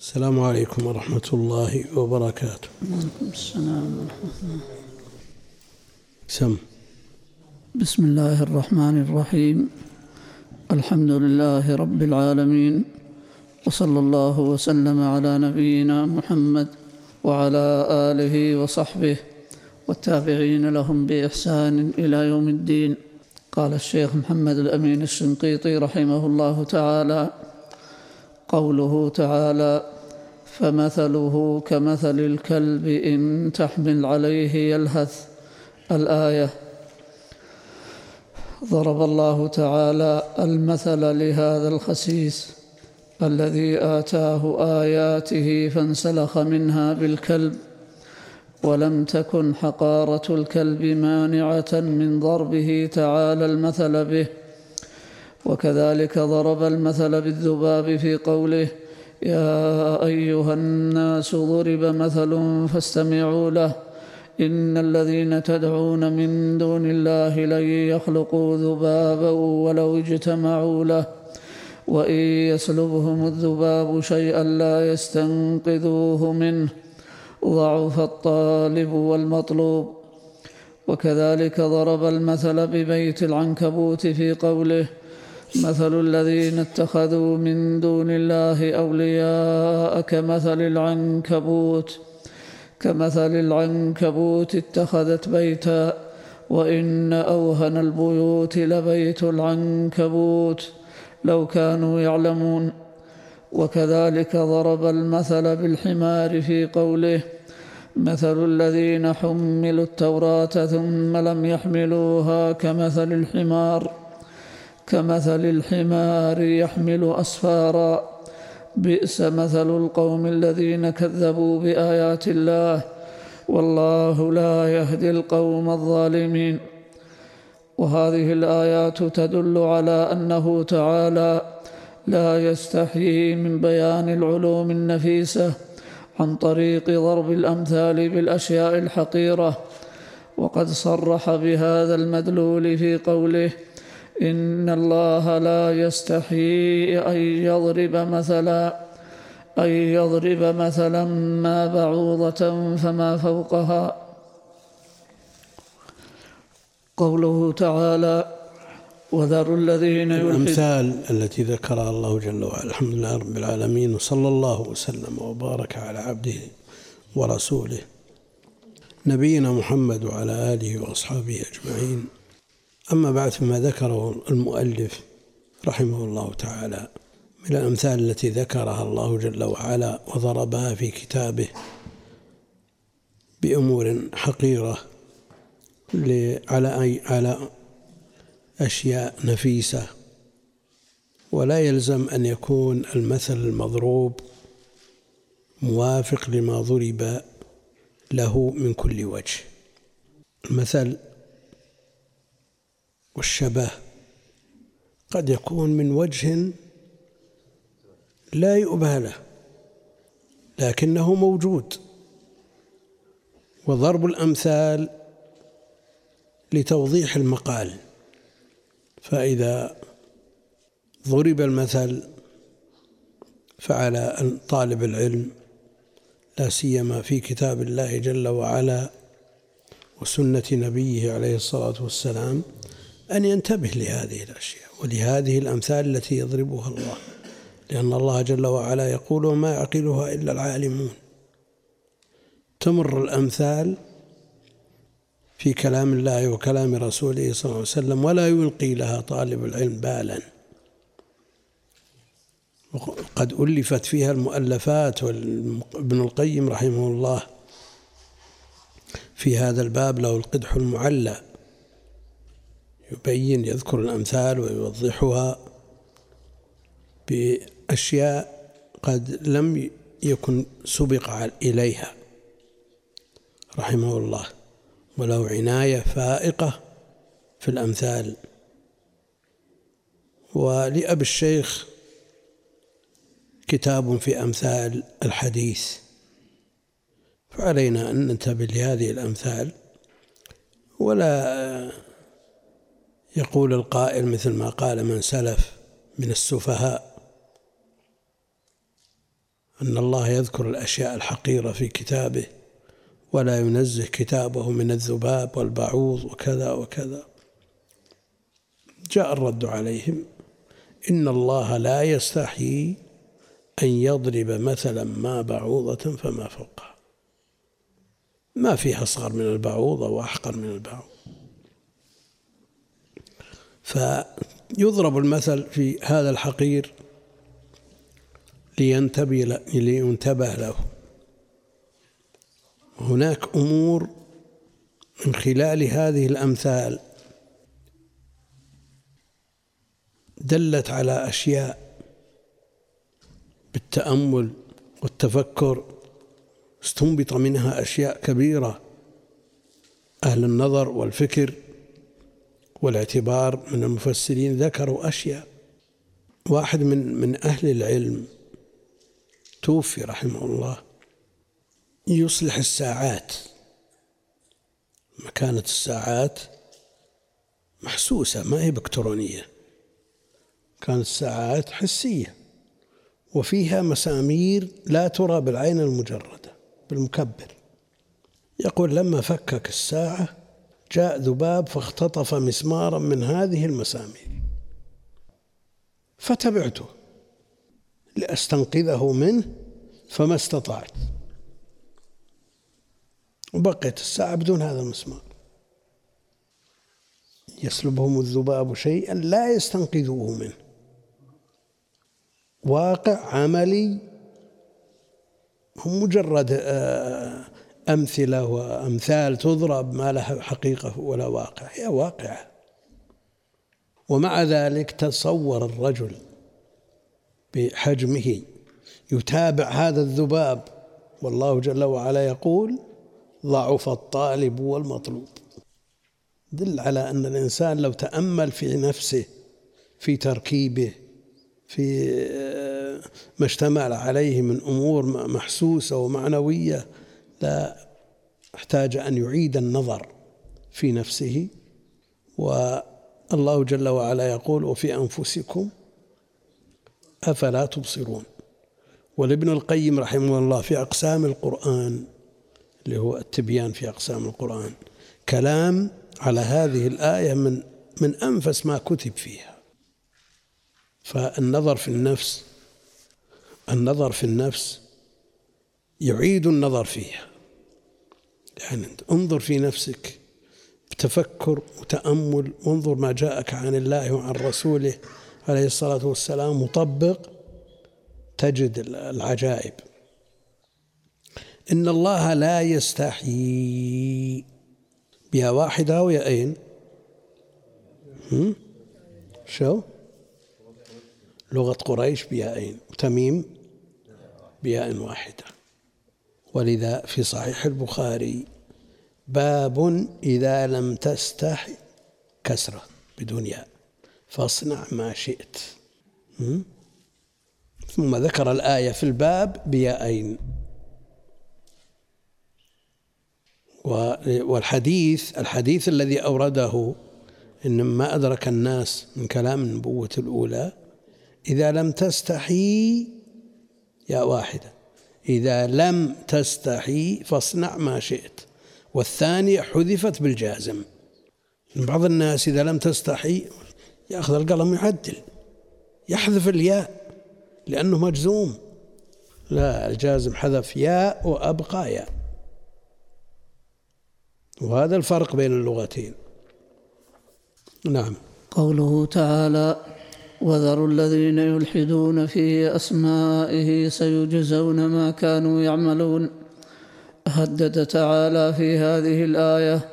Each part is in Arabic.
السلام عليكم ورحمة الله وبركاته. السلام ورحمة الله. سم. بسم الله الرحمن الرحيم. الحمد لله رب العالمين. وصلى الله وسلم على نبينا محمد وعلى آله وصحبه والتابعين لهم بإحسان إلى يوم الدين. قال الشيخ محمد الأمين الشنقيطي رحمه الله تعالى قوله تعالى فمثله كمثل الكلب إن تحمل عليه يلهث. الآية ضرب الله تعالى المثل لهذا الخسيس الذي آتاه آياته فانسلخ منها بالكلب ولم تكن حقارة الكلب مانعة من ضربه تعالى المثل به. وكذلك ضرب المثل بالذباب في قوله يا أيها الناس ضرب مثل فاستمعوا له. إن الذين تدعون من دون الله لن يخلقوا ذبابا ولو اجتمعوا له. وإن يسلبهم الذباب شيئا لا يستنقذوه منه. ضعف الطالب والمطلوب. وكذلك ضرب المثل ببيت العنكبوت في قوله مثل الذين اتخذوا من دون الله أولياء كمثل العنكبوت كمثل العنكبوت اتخذت بيتا وإن أوهن البيوت لبيت العنكبوت لو كانوا يعلمون. وكذلك ضرب المثل بالحمار في قوله مثل الذين حملوا التوراة ثم لم يحملوها كمثل الحمار. كمثل الحمار يحمل أسفارا. بئس مثل القوم الذين كذبوا بآيات الله. والله لا يهدي القوم الظالمين. وهذه الآيات تدل على أنه تعالى لا يستحيي من بيان العلوم النفيسة عن طريق ضرب الأمثال بالأشياء الحقيرة. وقد صرح بهذا المدلول في قوله إن الله لا يستحيي أن يضرب مثلا أن يضرب مثلا ما بعوضة فما فوقها. قوله تعالى وذروا الذين الأمثال التي ذكرها الله جل وعلا. الحمد لله رب العالمين وصلى الله وسلم وبارك على عبده ورسوله نبينا محمد وعلى آله وأصحابه أجمعين. أما بعد فيما ذكره المؤلف رحمه الله تعالى من الأمثال التي ذكرها الله جل وعلا وضربها في كتابه بأمور حقيرة على أي على أشياء نفيسة. ولا يلزم أن يكون المثل المضروب موافق لما ضرب له من كل وجه. المثل والشبه قد يكون من وجه لا يؤبه له لكنه موجود. وضرب الأمثال لتوضيح المقال. فإذا ضرب المثل فعلى طالب العلم لا سيما في كتاب الله جل وعلا وسنة نبيه عليه الصلاة والسلام أن ينتبه لهذه الأشياء ولهذه الأمثال التي يضربها الله. لأن الله جل وعلا يقول وما يعقلها إلا العالمون. تمر الأمثال في كلام الله وكلام رسوله صلى الله عليه وسلم ولا يلقي لها طالب العلم بالا. وقد ألفت فيها المؤلفات وابن القيم رحمه الله في هذا الباب له القدح المعلى. يبين يذكر الأمثال ويوضحها بأشياء قد لم يكن سبق إليها. رحمه الله. وله عناية فائقة في الأمثال. ولأبي الشيخ كتاب في أمثال الحديث. فعلينا أن ننتبه لهذه الأمثال. ولا يقول القائل مثل ما قال من سلف من السفهاء أن الله يذكر الأشياء الحقيرة في كتابه ولا ينزه كتابه من الذباب والبعوض وكذا وكذا. جاء الرد عليهم إن الله لا يستحيي أن يضرب مثلا ما بعوضة فما فوقها. ما فيها أصغر من البعوضة وأحقر من البعوض فيضرب المثل في هذا الحقير لينتبه له هناك أمور من خلال هذه الأمثال دلت على أشياء بالتأمل والتفكر استنبط منها أشياء كبيرة أهل النظر والفكر. والاعتبار من المفسرين ذكروا أشياء. واحد من من أهل العلم توفي رحمه الله. يصلح الساعات. مكانة الساعات محسوسة ما هي بكترونية كانت الساعات حسية. وفيها مسامير لا ترى بالعين المجردة بالمكبر. يقول لما فكك الساعة جاء ذباب فاختطف مسمارا من هذه المسامير. فتبعته لأستنقذه منه فما استطعت. وبقيت الساعة بدون هذا المسمار. يسلبهم الذباب شيئا لا يستنقذوه منه. واقع عملي. هم مجرد آه، أمثلة وأمثال تضرب ما لها حقيقة ولا واقع. هي واقعة. ومع ذلك تصور الرجل بحجمه يتابع هذا الذباب. والله جل وعلا يقول ضعف الطالب والمطلوب. دل على أن الإنسان لو تأمل في نفسه في تركيبه في آه، ما اشتمل عليه من أمور محسوسة ومعنوية لا احتاج أن يعيد النظر في نفسه والله جل وعلا يقول وفي أنفسكم أفلا تبصرون. ولابن القيم رحمه الله في أقسام القرآن اللي هو التبيان في أقسام القرآن كلام على هذه الآية من من أنفس ما كتب فيها. فالنظر في النفس النظر في النفس يعيد النظر فيها. يعني انظر في نفسك بتفكر وتأمل وانظر ما جاءك عن الله وعن رسوله عليه الصلاة والسلام مطبق تجد العجائب. إن الله لا يستحيي. بها واحدة ويا هم؟ شو؟ لغة قريش بيائين وتميم بياء واحدة. ولذا في صحيح البخاري باب إذا لم تستحي كسرة بدون ياء فاصنع ما شئت. ثم ذكر الآية في الباب بيائين. والحديث الحديث الذي أورده إن ما أدرك الناس من كلام النبوة الأولى. إذا لم تستحي يا واحدة. إذا لم تستحي فاصنع ما شئت. والثانية حذفت بالجازم. بعض الناس إذا لم تستحي يأخذ القلم يعدل يحذف الياء لأنه مجزوم. لا الجازم حذف ياء وأبقى ياء. وهذا الفرق بين اللغتين. نعم. قوله تعالى وذروا الذين يلحدون في أسمائه سيجزون ما كانوا يعملون. هدد تعالى في هذه الآية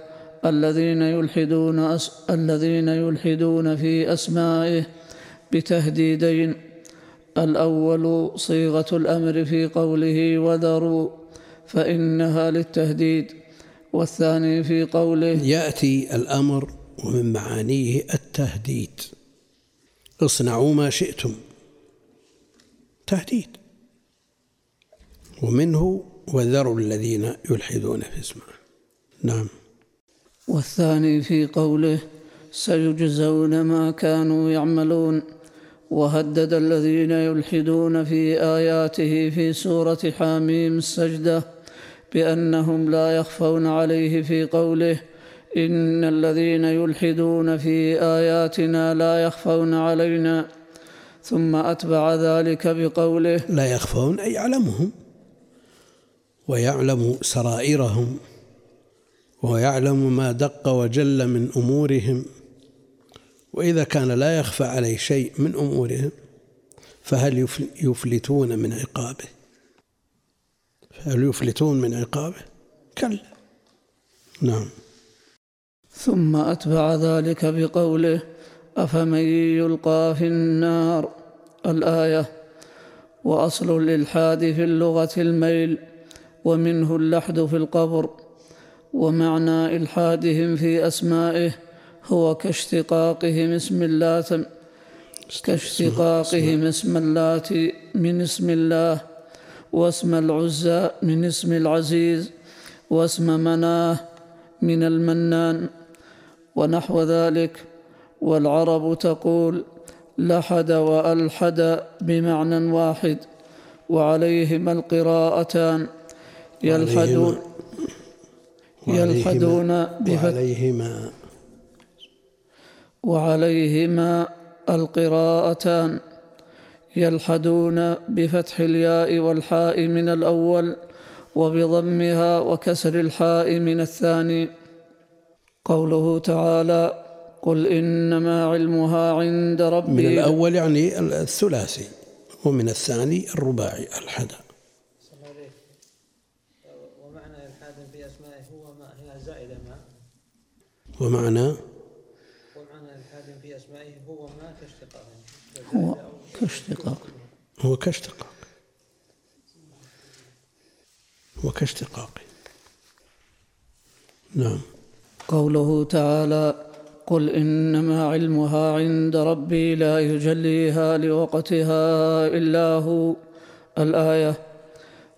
الذين يلحدون أس... الذين يلحدون في أسمائه بتهديدين. الأول صيغة الأمر في قوله وذروا فإنها للتهديد. والثاني في قوله يأتي الأمر ومن معانيه التهديد. اصنعوا ما شئتم. تهديد. ومنه وذروا الذين يلحدون في اسمه. نعم. والثاني في قوله سيجزون ما كانوا يعملون. وهدد الذين يلحدون في آياته في سورة حاميم السجدة بأنهم لا يخفون عليه في قوله إن الذين يلحدون في آياتنا لا يخفون علينا. ثم أتبع ذلك بقوله لا يخفون أي يعلمهم. ويعلم سرائرهم ويعلم ما دق وجل من أمورهم. وإذا كان لا يخفى عليه شيء من أمورهم فهل يفلتون من عقابه؟ فهل يفلتون من عقابه؟ كلا. نعم. ثم أتبع ذلك بقوله أفمن يلقى في النار؟ الآية وأصل الإلحاد في اللغة الميل. ومنه اللحد في القبر ومعنى إلحادهم في أسمائه هو كاشتقاقهم اسم اللات كاشتقاقهم اسم اللات من اسم الله واسم العزى من اسم العزيز واسم مناه من المنان ونحو ذلك. والعرب تقول لحد وألحد بمعنى واحد وعليهما القراءتان. يلحدون يلحدون وعليهما وعليهما القراءتان. يلحدون بفتح الياء والحاء من الأول وبضمها وكسر الحاء من الثاني. قوله تعالى قل إنما علمها عند ربي. من الأول يعني الثلاثي ومن الثاني الرباعي الحدث. ومعنى؟ ومعنى الحاد في أسمائه هو ما كاشتقاق. هو كاشتقاق. هو كاشتقاق. هو كاشتقاق. نعم. قوله تعالى قل إنما علمها عند ربي لا يجليها لوقتها إلا هو. الآية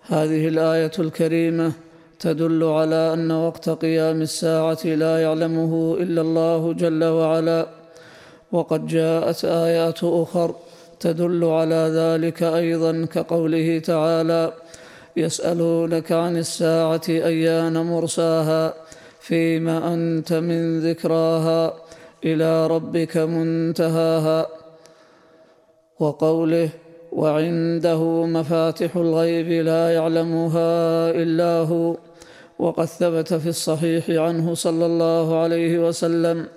هذه الآية الكريمة. تدل على أن وقت قيام الساعة لا يعلمه إلا الله جل وعلا. وقد جاءت آيات أخر تدل على ذلك أيضا كقوله تعالى يسألونك عن الساعة أيان مرساها فيما أنت من ذكراها إلى ربك منتهاها. وقوله وعنده مفاتح الغيب لا يعلمها إلا هو. وقد ثبت في الصحيح عنه صلى الله عليه وسلم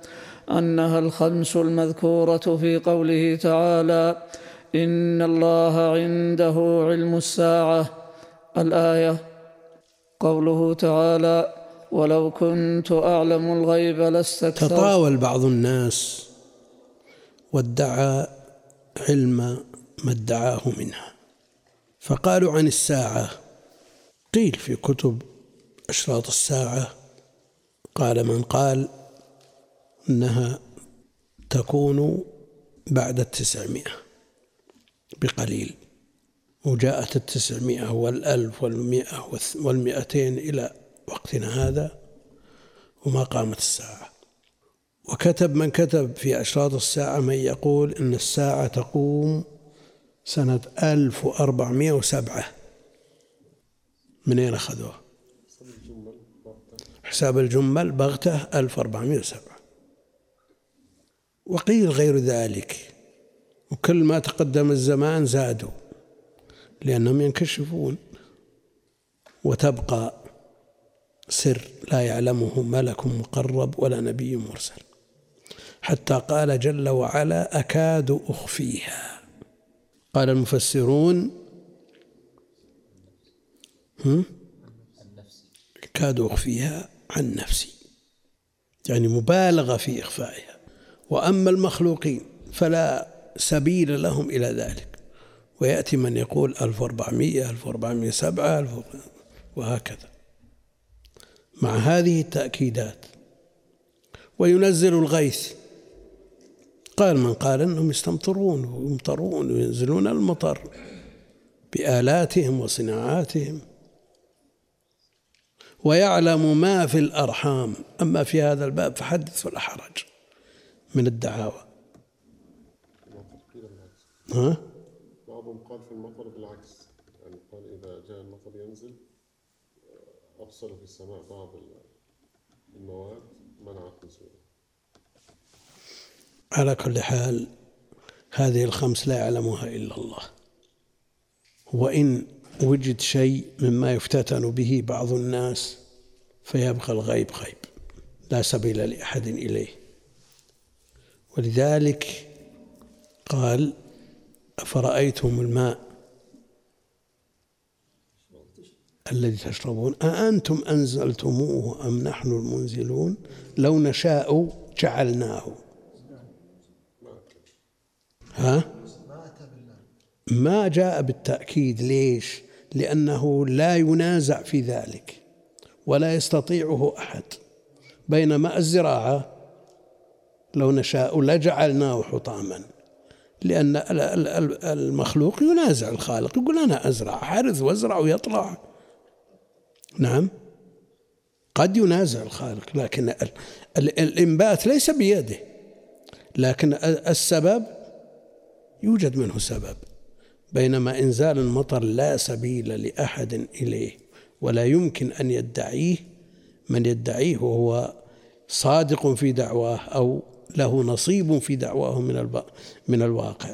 أنها الخمس المذكورة في قوله تعالى إن الله عنده علم الساعة. الآية قوله تعالى ولو كنت أعلم الغيب لاستكثرت تطاول بعض الناس وادعى علم ما ادعاه منها. فقالوا عن الساعة. قيل في كتب أشراط الساعة. قال من قال إنها تكون بعد التسعمائة. بقليل. وجاءت التسعمائة والألف والمئة والمئتين إلى وقتنا هذا وما قامت الساعة. وكتب من كتب في أشراط الساعة من يقول إن الساعة تقوم سنة ألف وأربعمائة وسبعة. منين أخذوها؟ حساب الجمل بغتة 1407 وقيل غير ذلك وكل ما تقدم الزمان زادوا لأنهم ينكشفون وتبقى سر لا يعلمه ملك مقرب ولا نبي مرسل. حتى قال جل وعلا أكاد أخفيها. قال المفسرون أكاد أخفيها. عن نفسي. يعني مبالغة في إخفائها. وأما المخلوقين فلا سبيل لهم إلى ذلك. ويأتي من يقول 1400 1407 وهكذا. مع هذه التأكيدات وينزل الغيث. قال من قال أنهم يستمطرون ويمطرون وينزلون المطر بآلاتهم وصناعاتهم. ويعلم ما في الأرحام. أما في هذا الباب فحدث ولا حرج من الدعاوى. ها؟ بعضهم قال في المطر بالعكس يعني قال إذا جاء المطر ينزل آه، أبصر في السماء بعض المواد منعت نزوله. على كل حال هذه الخمس لا يعلمها إلا الله. وإن وجد شيء مما يفتتن به بعض الناس فيبقى الغيب غيب لا سبيل لأحد إليه. ولذلك قال أفرأيتم الماء الذي تشربون؟ أأنتم أنزلتموه أم نحن المنزلون؟ لو نشاء جعلناه. ها؟ ما جاء بالتأكيد. ليش؟ لأنه لا ينازع في ذلك ولا يستطيعه أحد. بينما الزراعة لو نشاء لجعلناه حطاما لأن المخلوق ينازع الخالق يقول أنا أزرع حرث وأزرع ويطلع. نعم قد ينازع الخالق لكن الإنبات ليس بيده لكن السبب يوجد منه سبب. بينما إنزال المطر لا سبيل لأحد إليه ولا يمكن أن يدعيه من يدعيه وهو صادق في دعواه أو له نصيب في دعواه من من الواقع.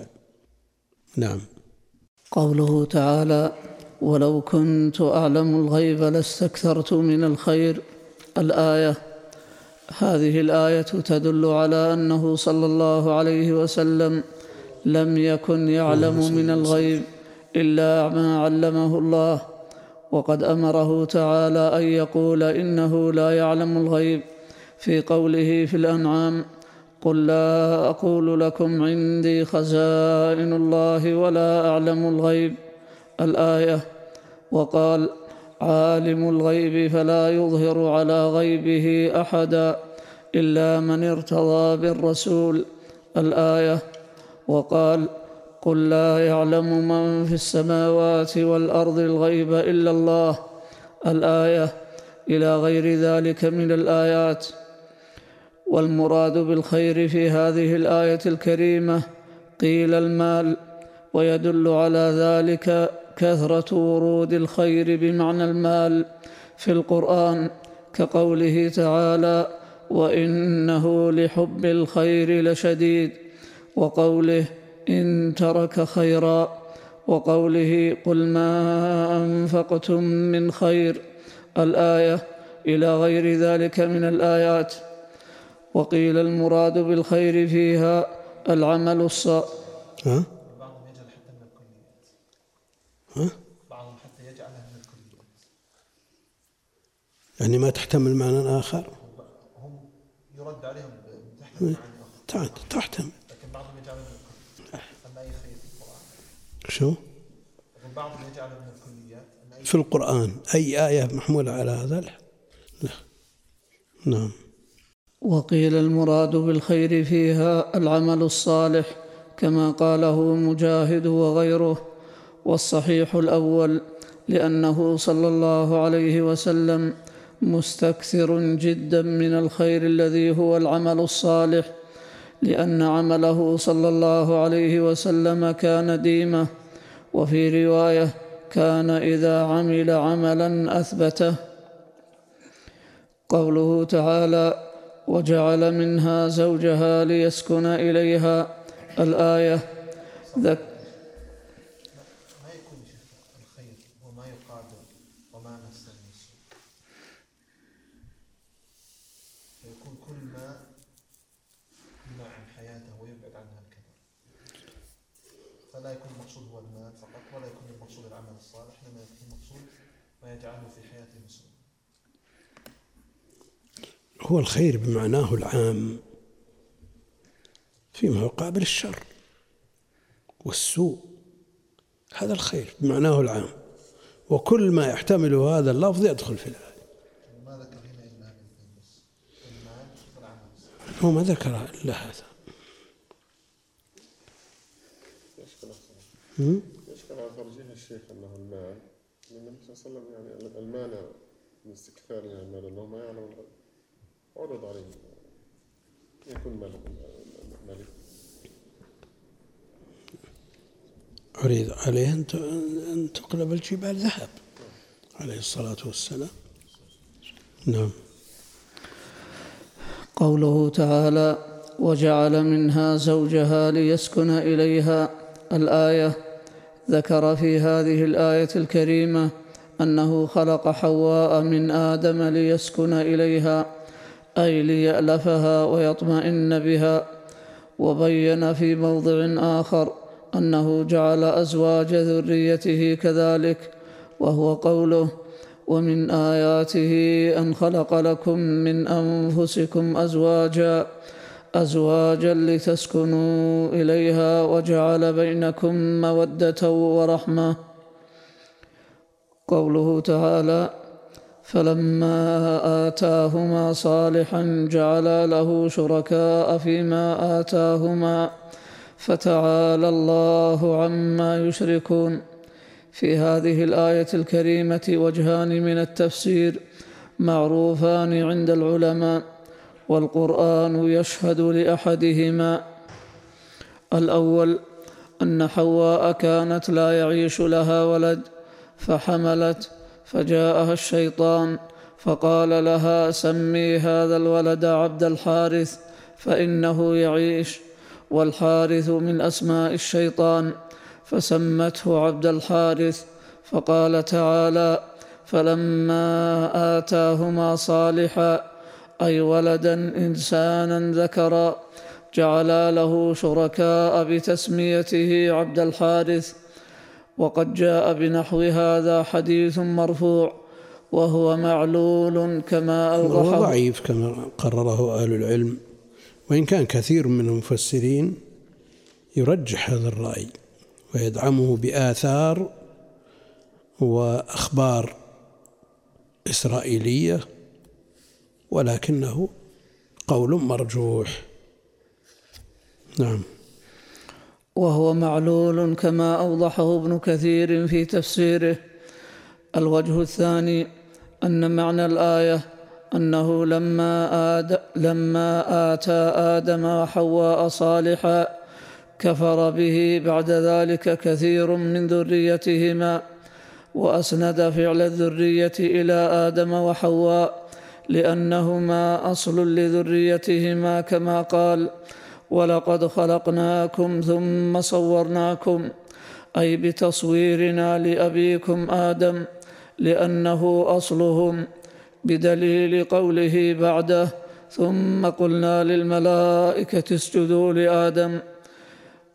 نعم. قوله تعالى ولو كنت أعلم الغيب لاستكثرت من الخير. الآية هذه الآية تدل على أنه صلى الله عليه وسلم لم يكن يعلم من الغيب إلا ما علمه الله. وقد أمره تعالى أن يقول إنه لا يعلم الغيب في قوله في الأنعام قل لا أقول لكم عندي خزائن الله ولا أعلم الغيب. الآية وقال عالم الغيب فلا يظهر على غيبه أحدا إلا من ارتضى بالرسول. الآية وقال قل لا يعلم من في السماوات والأرض الغيب إلا الله. الآية إلى غير ذلك من الآيات. والمراد بالخير في هذه الآية الكريمة قيل المال ويدل على ذلك كثرة ورود الخير بمعنى المال في القرآن كقوله تعالى وإنه لحب الخير لشديد. وقوله إن ترك خيرا وقوله قل ما أنفقتم من خير الآية إلى غير ذلك من الآيات. وقيل المراد بالخير فيها العمل الصالح ها؟ بعضهم يجعل حتى من الكليات ها؟ بعضهم حتى يجعلها من الكليات يعني ما تحتمل معنى آخر؟ هم يرد عليهم تحت تحت تحتمل لكن بعضهم يجعلها من الكليات أما أي خير في القرآن شو؟ من الكليات في القرآن. أي آية محمولة على هذا؟ لا. لا. نعم. وقيل المراد بالخير فيها العمل الصالح كما قاله مجاهد وغيره. والصحيح الأول لأنه صلى الله عليه وسلم مستكثر جدا من الخير الذي هو العمل الصالح. لأن عمله صلى الله عليه وسلم كان ديمة وفي رواية كان إذا عمل عملا أثبته. قوله تعالى وجعل منها زوجها ليسكن إليها. الآية ذك ما يكون شيخ الخير وما يقابل وما نفس النسوء فيكون كل ما يمنع عن حياته ويبعد عنها الكبر فلا يكون المقصود هو المال فقط ولا يكون المقصود العمل الصالح انما يكون المقصود ما يجعله في حياته مسؤول هو الخير بمعناه العام فيما يقابل الشر والسوء هذا الخير بمعناه العام. وكل ما يحتمله هذا اللفظ يدخل في الآية المال هو ما ذكر إلا هذا. يشكل على ترجيح الشيخ أنه المال لأن النبي صلى الله عليه وسلم يعني المانع من استكثار من المال أنه ما يعلم الغيب عرض عليه يكون ملك ملك عرض عليه أن تقلب الجبال ذهب. عليه الصلاة والسلام. نعم. قوله تعالى وجعل منها زوجها ليسكن إليها. الآية ذكر في هذه الآية الكريمة أنه خلق حواء من آدم ليسكن إليها. أي ليألفها ويطمئن بها وبين في موضع آخر أنه جعل أزواج ذريته كذلك وهو قوله ومن آياته أن خلق لكم من أنفسكم أزواجا أزواجا لتسكنوا إليها وجعل بينكم مودة ورحمة قوله تعالى فلما آتاهما صالحا جعلا له شركاء فيما آتاهما فتعالى الله عما يشركون. في هذه الآية الكريمة وجهان من التفسير معروفان عند العلماء والقرآن يشهد لأحدهما. الأول أن حواء كانت لا يعيش لها ولد فحملت فجاءها الشيطان فقال لها سمي هذا الولد عبد الحارث فإنه يعيش والحارث من أسماء الشيطان فسمته عبد الحارث فقال تعالى فلما آتاهما صالحا أي ولدا إنسانا ذكرا جعلا له شركاء بتسميته عبد الحارث وقد جاء بنحو هذا حديث مرفوع وهو معلول كما وهو اوضحه ضعيف كما قرره أهل العلم. وإن كان كثير من المفسرين يرجح هذا الرأي ويدعمه بآثار وأخبار إسرائيلية ولكنه قول مرجوح. نعم. وهو معلول كما أوضحه ابن كثير في تفسيره. الوجه الثاني أن معنى الآية أنه لما آد لما آتى آدم وحواء صالحا كفر به بعد ذلك كثير من ذريتهما وأسند فعل الذرية إلى آدم وحواء لأنهما أصل لذريتهما كما قال ولقد خلقناكم ثم صورناكم. أي بتصويرنا لأبيكم آدم لأنه أصلهم بدليل قوله بعده ثم قلنا للملائكة اسجدوا لآدم.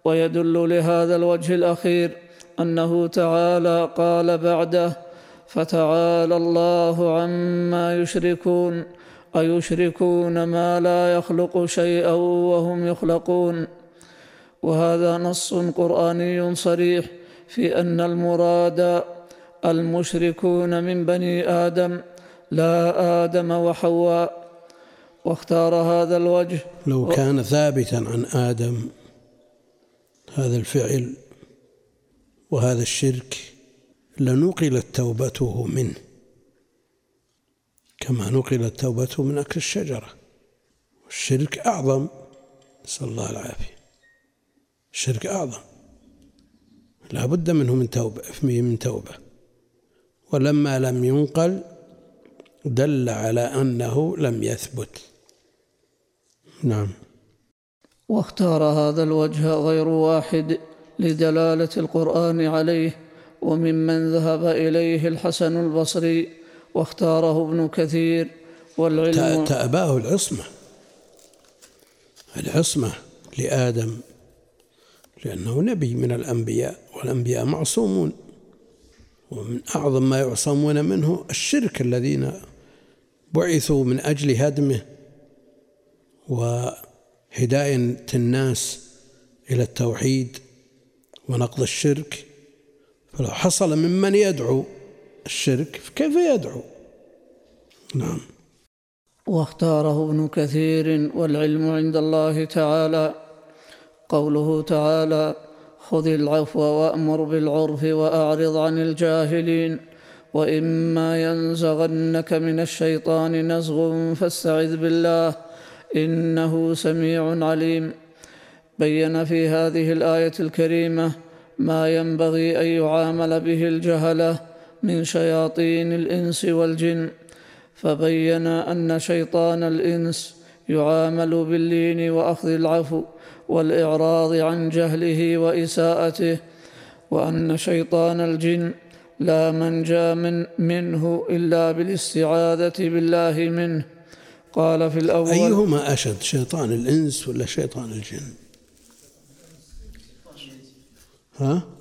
ويدل لهذا الوجه الأخير أنه تعالى قال بعده فتعالى الله عما يشركون. أيشركون ما لا يخلق شيئا وهم يخلقون؟ وهذا نص قرآني صريح في أن المراد المشركون من بني آدم لا آدم وحواء. واختار هذا الوجه. لو كان ثابتا عن آدم هذا الفعل وهذا الشرك لنقلت توبته منه. كما نقلت توبته من أكل الشجرة. الشرك أعظم. نسأل الله العافية. الشرك أعظم. لا بد منه من توبة من توبة. ولما لم ينقل دل على أنه لم يثبت. نعم. واختار هذا الوجه غير واحد لدلالة القرآن عليه وممن ذهب إليه الحسن البصري. واختاره ابن كثير والعلم تأباه العصمة. العصمة لآدم لأنه نبي من الأنبياء والأنبياء معصومون. ومن أعظم ما يعصمون منه الشرك الذين بعثوا من أجل هدمه وهداية الناس إلى التوحيد ونقض الشرك. فلو حصل ممن يدعو الشرك فكيف يدعو؟ نعم. واختاره ابن كثير والعلم عند الله تعالى. قوله تعالى خذ العفو وأمر بالعرف وأعرض عن الجاهلين وإما ينزغنك من الشيطان نزغ فاستعذ بالله إنه سميع عليم. بين في هذه الآية الكريمة ما ينبغي أن يعامل به الجهلة من شياطين الإنس والجن فبين أن شيطان الإنس يعامل باللين وأخذ العفو والإعراض عن جهله وإساءته وأن شيطان الجن لا منجى من منه إلا بالاستعاذة بالله منه. قال في الأول أيهما أشد شيطان الإنس ولا شيطان الجن؟ ها؟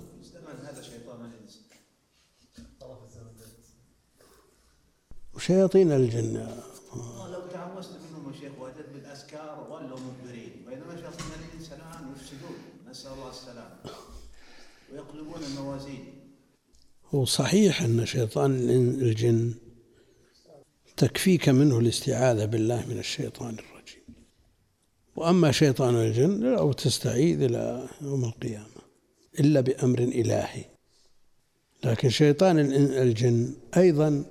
وشياطين الجن لو تعوزت منهم يا شيخ وأتت بالأذكار ولوا مدبرين. بينما شياطين الانس الان يفسدون. نسأل الله السلامة. ويقلبون الموازين. هو صحيح أن شيطان الجن تكفيك منه الاستعاذة بالله من الشيطان الرجيم. وأما شيطان الجن أو تستعيذ إلى يوم القيامة إلا بأمر إلهي. لكن شيطان الجن أيضا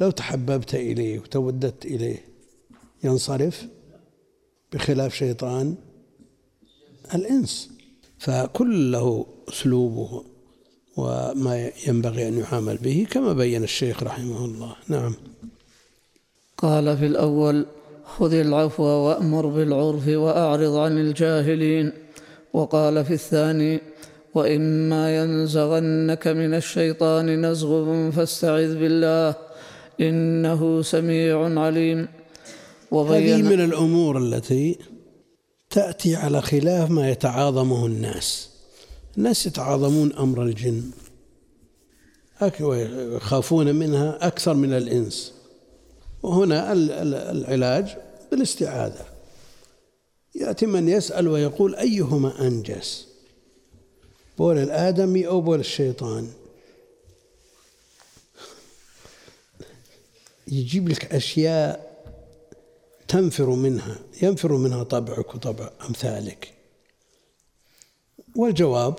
لو تحببت إليه وتوددت إليه ينصرف بخلاف شيطان الإنس. فكل له أسلوبه وما ينبغي أن يعامل به كما بين الشيخ رحمه الله. نعم. قال في الأول خذ العفو وأمر بالعرف وأعرض عن الجاهلين. وقال في الثاني وإما ينزغنك من الشيطان نزغ فاستعذ بالله. إنه سميع عليم. هذه من الأمور التي تأتي على خلاف ما يتعاظمه الناس. الناس يتعاظمون أمر الجن. ويخافون منها أكثر من الإنس. وهنا ال- ال- العلاج بالاستعاذة. يأتي من يسأل ويقول أيهما أنجس؟ بول الآدمي أو بول الشيطان؟ يجيب لك أشياء تنفر منها ينفر منها طبعك وطبع أمثالك. والجواب؟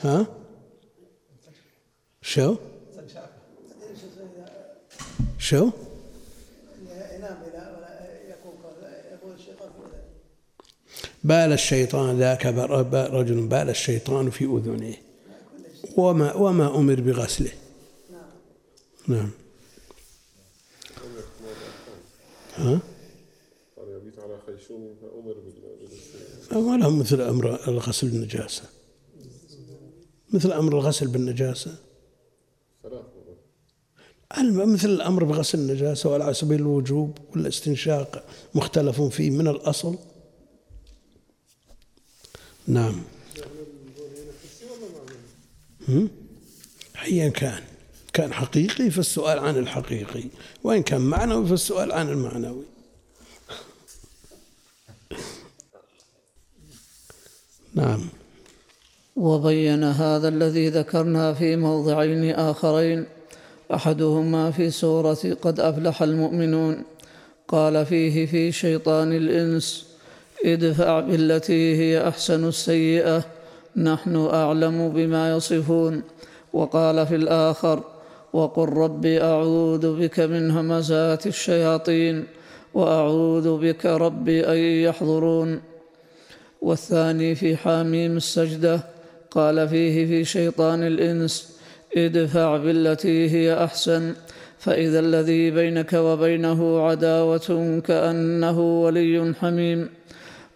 ها؟ شو؟ شو؟ بال الشيطان ذاك رجل بال الشيطان في أذنه. وما وما أمر بغسله. نعم. ها؟ قال يبيت على فأمر بال- بالاستنجاء ولا مثل أمر الغسل بالنجاسة. مثل أمر الغسل بالنجاسة. مثل الأمر بغسل النجاسة وعلى سبيل الوجوب والاستنشاق مختلف فيه من الأصل. نعم؟ أيا كان. كان حقيقي فالسؤال عن الحقيقي. وإن كان معنوي فالسؤال عن المعنوي. نعم. وبين هذا الذي ذكرنا في موضعين آخرين أحدهما في سورة قد أفلح المؤمنون. قال فيه في شيطان الإنس ادفع بالتي هي أحسن السيئة نحن أعلم بما يصفون. وقال في الآخر وقل رب أعوذ بك من همزات الشياطين وأعوذ بك رب أن يحضرون. والثاني في حاميم السجدة قال فيه في شيطان الإنس ادفع بالتي هي أحسن فإذا الذي بينك وبينه عداوة كأنه ولي حميم.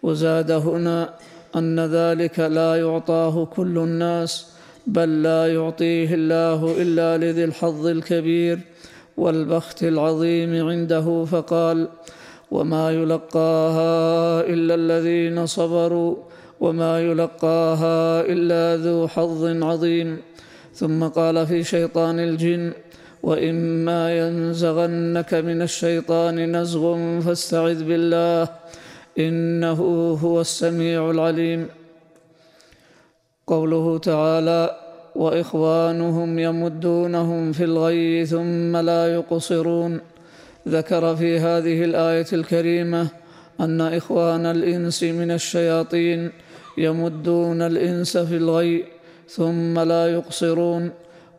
وزاد هنا أن ذلك لا يعطاه كل الناس بل لا يعطيه الله إلا لذي الحظ الكبير والبخت العظيم عنده فقال وما يلقاها إلا الذين صبروا وما يلقاها إلا ذو حظ عظيم ثم قال في شيطان الجن وإما ينزغنك من الشيطان نزغ فاستعذ بالله إنه هو السميع العليم قوله تعالى وإخوانهم يمدونهم في الغي ثم لا يقصرون. ذكر في هذه الآية الكريمة أن إخوان الإنس من الشياطين يمدون الإنس في الغي ثم لا يقصرون.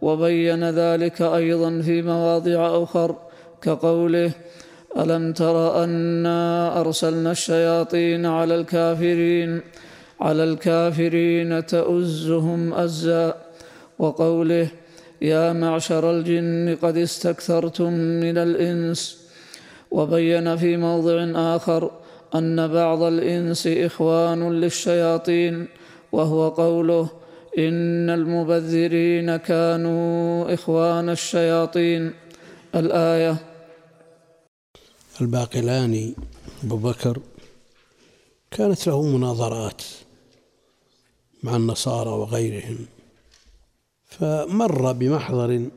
وبين ذلك أيضا في مواضع أخر كقوله ألم تر أنا أرسلنا الشياطين على الكافرين؟ على الكافرين تؤزهم أزا وقوله يا معشر الجن قد استكثرتم من الإنس وبين في موضع آخر أن بعض الإنس إخوان للشياطين وهو قوله إن المبذرين كانوا إخوان الشياطين الآية الباقلاني أبو بكر كانت له مناظرات مع النصارى وغيرهم. فمر بمحضر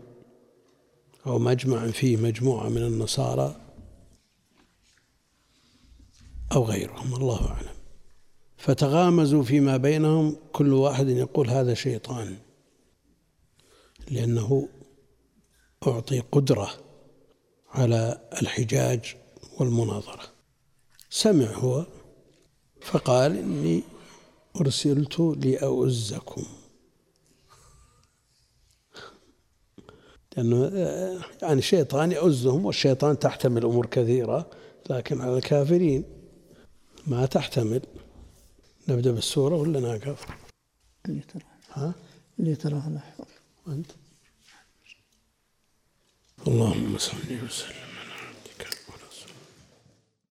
أو مجمع فيه مجموعة من النصارى أو غيرهم الله أعلم. فتغامزوا فيما بينهم كل واحد يقول هذا شيطان لأنه أعطي قدرة على الحجاج والمناظرة. سمع هو فقال إني أرسلت لأؤزكم لأنه يعني شيطان يؤزهم والشيطان تحتمل أمور كثيرة لكن على الكافرين ما تحتمل نبدأ بالسورة ولا نقف؟ اللي ترى ها؟ اللي تراه حول وأنت؟ اللهم صل وسلم